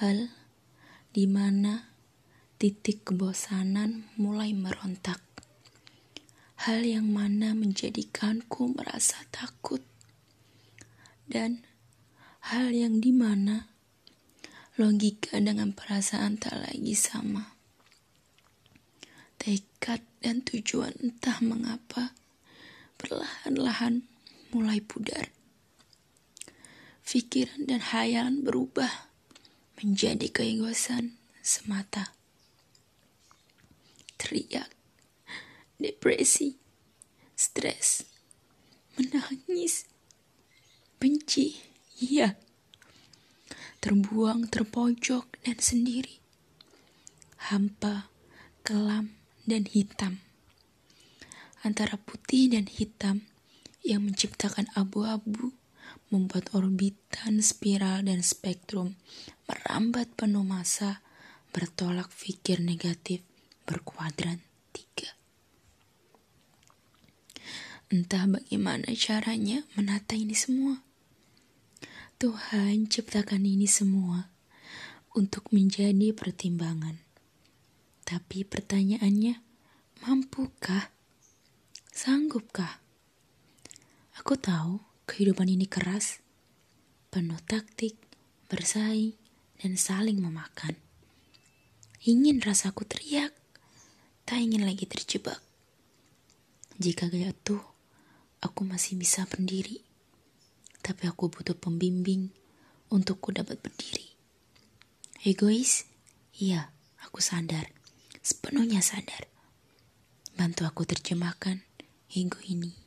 hal di mana titik kebosanan mulai merontak. Hal yang mana menjadikanku merasa takut. Dan hal yang di mana logika dengan perasaan tak lagi sama. Tekad dan tujuan entah mengapa perlahan-lahan mulai pudar. Pikiran dan hayalan berubah menjadi keegoisan semata. Teriak, depresi, stres, menangis, benci, iya. Terbuang, terpojok, dan sendiri. Hampa, kelam, dan hitam. Antara putih dan hitam yang menciptakan abu-abu membuat orbitan, spiral, dan spektrum merambat penuh masa bertolak pikir negatif berkuadran tiga. Entah bagaimana caranya menata ini semua. Tuhan ciptakan ini semua untuk menjadi pertimbangan. Tapi pertanyaannya, mampukah? Sanggupkah? Aku tahu Kehidupan ini keras, penuh taktik, bersaing, dan saling memakan. Ingin rasaku teriak, tak ingin lagi terjebak. Jika jatuh, aku masih bisa berdiri. Tapi aku butuh pembimbing untuk ku dapat berdiri. Egois? Iya, aku sadar. Sepenuhnya sadar. Bantu aku terjemahkan ego ini.